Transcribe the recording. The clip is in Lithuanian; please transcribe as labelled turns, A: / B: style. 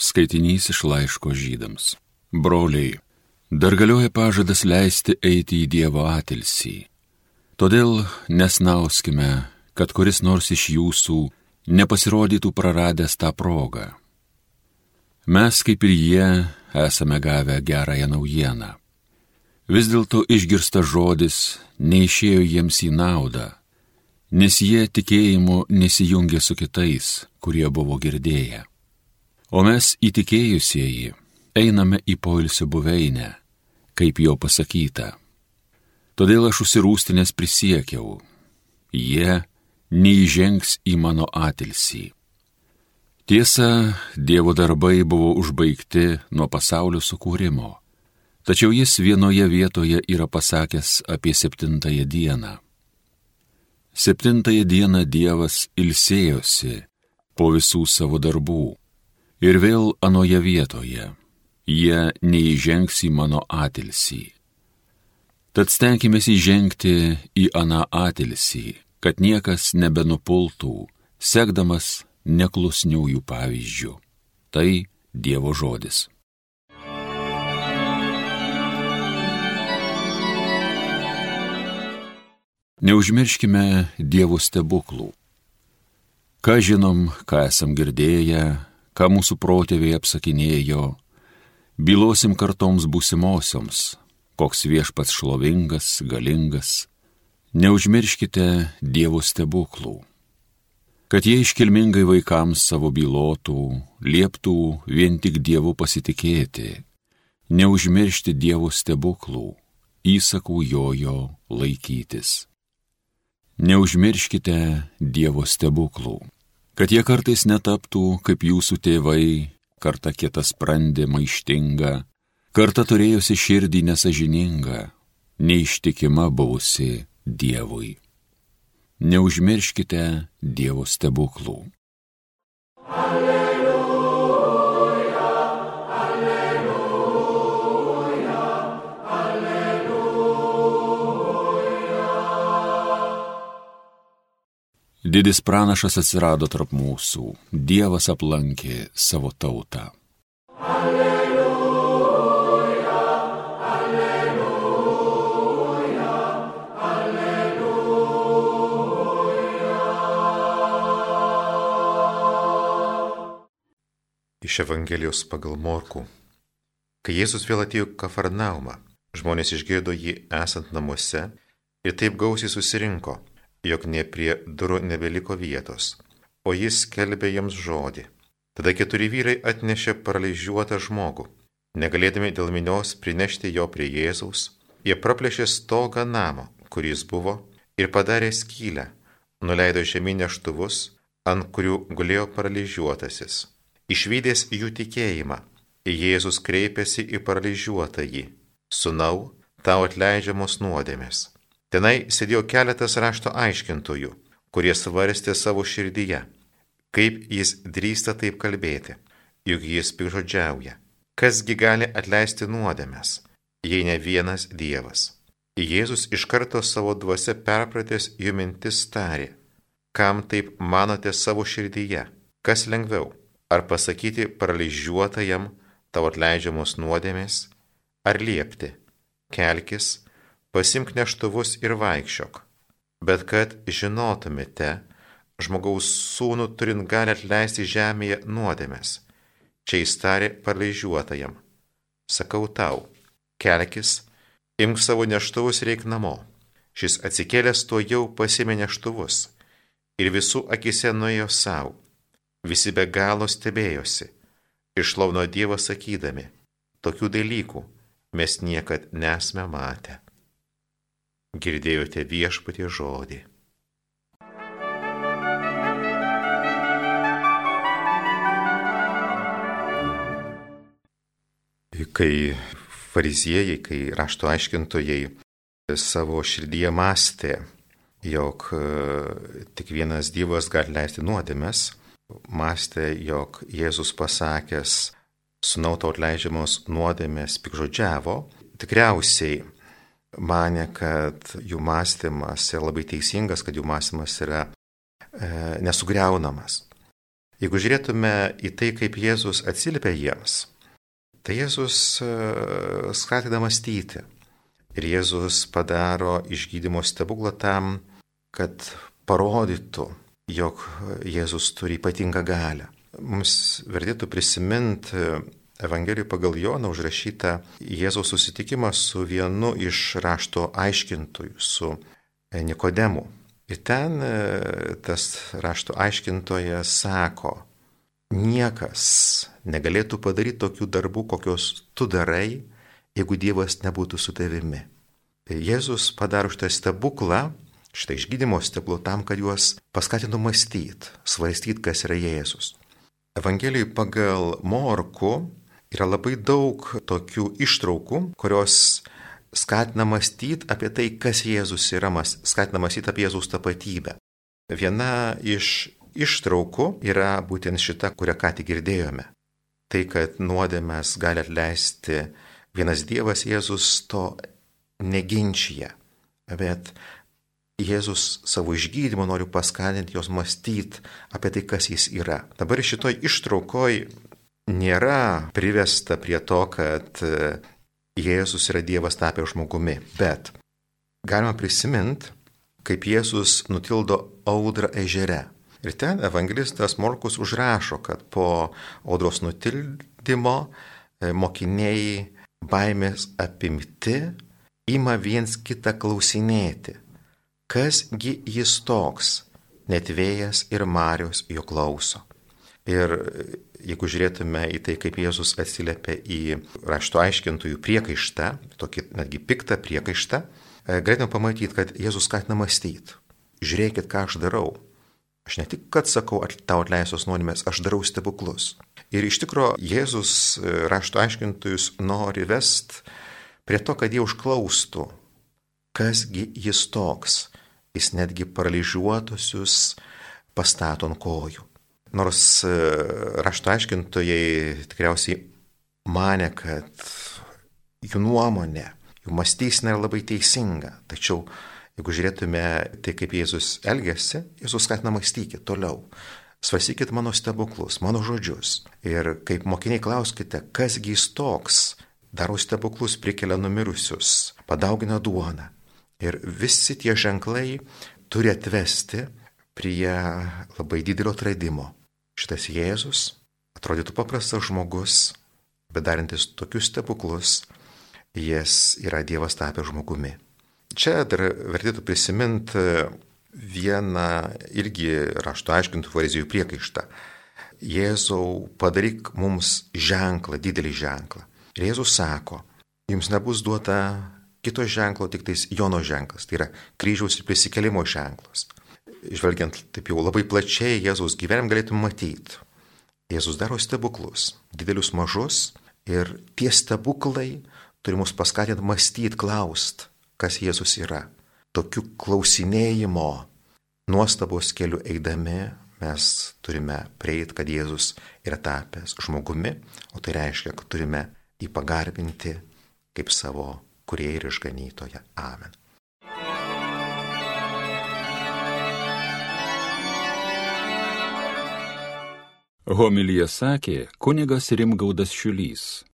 A: Skaitinys iš laiško žydams. Broliai, dar galioja pažadas leisti eiti į Dievo atilsį. Todėl nesnauskime, kad kuris nors iš jūsų nepasirodytų praradęs tą progą. Mes, kaip ir jie, esame gavę gerąją naujieną. Vis dėlto išgirsta žodis neišėjo jiems į naudą nes jie tikėjimu nesijungė su kitais, kurie buvo girdėję. O mes įtikėjusieji einame į poilsio buveinę, kaip jo pasakyta. Todėl aš užsirūstinės prisiekiau, jie neįžengs į mano atilsį. Tiesa, Dievo darbai buvo užbaigti nuo pasaulio sukūrimo, tačiau jis vienoje vietoje yra pasakęs apie septintąją dieną. Septintąją dieną Dievas ilsėjosi po visų savo darbų. Ir vėl anoje vietoje jie neįžengs į mano atilsį. Tad stenkime įžengti į aną atilsį, kad niekas nebenupultų, sekdamas neklusniųjų pavyzdžių. Tai Dievo žodis. Neužmirškime Dievo stebuklų. Ką žinom, ką esam girdėję, ką mūsų protėviai apsakinėjo, bylosim kartoms būsimosioms, koks viešpats šlovingas, galingas. Neužmirškite Dievo stebuklų. Kad jie iškilmingai vaikams savo bylotų, lieptų vien tik Dievu pasitikėti, neužmiršti Dievo stebuklų, įsakų jojo laikytis neužmirškite Dievo stebuklų, kad jie kartais netaptų kaip jūsų tėvai, karta kietas sprendė maištinga, karta turėjusi širdį nesažiningą, neištikima buvusi Dievui. Neužmirškite Dievo stebuklų. Didis pranašas atsirado tarp mūsų, Dievas aplankė savo tautą. Alleluja, alleluja, alleluja.
B: Iš Evangelijos pagal Morku. Kai Jėzus vėl atėjo Kafarnaumą, žmonės išgirdo jį esant namuose ir taip gausiai susirinko jog ne prie durų nebeliko vietos, o jis skelbė jiems žodį. Tada keturi vyrai atnešė paralyžiuotą žmogų. Negalėdami dėl minios prinešti jo prie Jėzaus, jie praplėšė stogą namo, kuris buvo, ir padarė skylę, nuleido žemyn neštuvus, ant kurių gulėjo paralyžiuotasis. Išvykęs jų tikėjimą, Jėzus kreipėsi į paralyžiuotąjį. Sūnau, tau atleidžiamos nuodėmės. Tenai sėdėjo keletas rašto aiškintojų, kurie svarstė savo širdyje, kaip jis drįsta taip kalbėti, juk jis pižodžiauja. Kasgi gali atleisti nuodėmės, jei ne vienas Dievas. Jėzus iš karto savo dvasia perpratęs jų mintis tarė, kam taip manote savo širdyje, kas lengviau, ar pasakyti paralyžiuotajam tau atleidžiamos nuodėmės, ar liepti, kelkis, pasimk neštuvus ir vaikščiok. Bet kad žinotumėte, žmogaus sūnų turint gali atleisti žemėje nuodėmės. Čia įstarė paleižiuotajam. Sakau tau, kelkis, imk savo neštuvus reik namo. Šis atsikėlęs to jau pasimė neštuvus ir visų akise nuėjo savo. Visi be galo stebėjosi, išlauno Dievą sakydami, tokių dalykų mes niekad nesame matę. Girdėjote viešpatie žodį. Kai fariziejai, kai rašto aiškintojai savo širdyje mąstė, jog e, tik vienas Dievas gali leisti nuodėmės, mąstė, jog Jėzus pasakęs, sunauto atleidžiamos nuodėmės pikžodžiavo, tikriausiai mane, kad jų mąstymas yra labai teisingas, kad jų mąstymas yra e, nesugriaunamas. Jeigu žiūrėtume į tai, kaip Jėzus atsiliepia jiems, tai Jėzus e, skatina mąstyti. Ir Jėzus padaro išgydymo stebuklą tam, kad parodytų, jog Jėzus turi ypatingą galę. Mums vertėtų prisiminti Evangelijų pagal Joną užrašytą Jėzaus susitikimą su vienu iš rašto aiškintojų, su Nikodemu. Ir ten e, tas rašto aiškintojas sako, niekas negalėtų padaryti tokių darbų, kokios tu darai, jeigu Dievas nebūtų su tavimi. Jėzus padaro šitą stebuklą, šitą išgydymo stebuklą tam, kad juos paskatintų mąstyti, svarstyti, kas yra Jėzus. Evangelijai pagal Morku yra labai daug tokių ištraukų, kurios skatina mąstyti apie tai, kas Jėzus yra, skatina mąstyti apie Jėzaus tapatybę. Viena iš ištraukų yra būtent šita, kurią ką tik girdėjome. Tai, kad nuodėmės gali atleisti vienas Dievas, Jėzus to neginčia. Bet Jėzus savo išgydymu nori paskatinti jos mąstyti apie tai, kas jis yra. Dabar šitoj ištraukoj nėra privesta prie to, kad Jėzus yra Dievas tapęs žmogumi, bet galima prisiminti, kaip Jėzus nutildo audrą ežere. Ir ten evangelistas Morkus užrašo, kad po audros nutildymo e, mokiniai baimės apimti ima viens kitą klausinėti, kasgi jis toks, net vėjas ir Marijos jo klauso. Ir jeigu žiūrėtume į tai, kaip Jėzus atsiliepia į rašto aiškintųjų priekaištą, tokį netgi piktą priekaištą, e, galėtume pamatyti, kad Jėzus skatina mąstyti. Žiūrėkit, ką aš darau. Aš ne tik, kad sakau, tau atleisos nuodėmės, aš darau stebuklus. Ir iš tikrųjų Jėzus e, rašto aiškintojus nori vest prie to, kad jie užklaustų, kasgi jis toks. Jis netgi paralyžiuotusius pastato ant kojų. Nors e, rašto aiškintojai tikriausiai mane, kad jų nuomonė, jų mąstysena yra labai teisinga. Tačiau jeigu žiūrėtume tai, kaip Jėzus elgesi, Jėzus skatina mąstyti toliau. Svarsykit mano stebuklus, mano žodžius. Ir kaip mokiniai klauskite, kasgi jis toks, daro stebuklus, prikelia numirusius, padaugina duoną. Ir visi tie ženklai turi atvesti prie labai didelio atradimo šitas Jėzus atrodytų paprastas žmogus, bet darantis tokius stebuklus, jis yra Dievas tapęs žmogumi. Čia dar vertėtų prisiminti vieną irgi rašto aiškintų farizijų priekaištą. Jėzau, padaryk mums ženklą, didelį ženklą. Ir Jėzus sako, jums nebus duota kito ženklo, tik tais Jono ženklas, tai yra kryžiaus ir prisikelimo ženklas žvelgiant taip jau labai plačiai Jėzaus gyvenim galėtum matyti. Jėzus daro stebuklus, didelius mažus ir tie stebuklai turi mus paskatinti mąstyti, klaust, kas Jėzus yra. Tokiu klausinėjimo nuostabos keliu eidami mes turime prieiti, kad Jėzus yra tapęs žmogumi, o tai reiškia, kad turime jį pagarbinti kaip savo kurie ir išganytoje. Amen.
A: Homilyje sakė kunigas Rimgaudas Šiulys.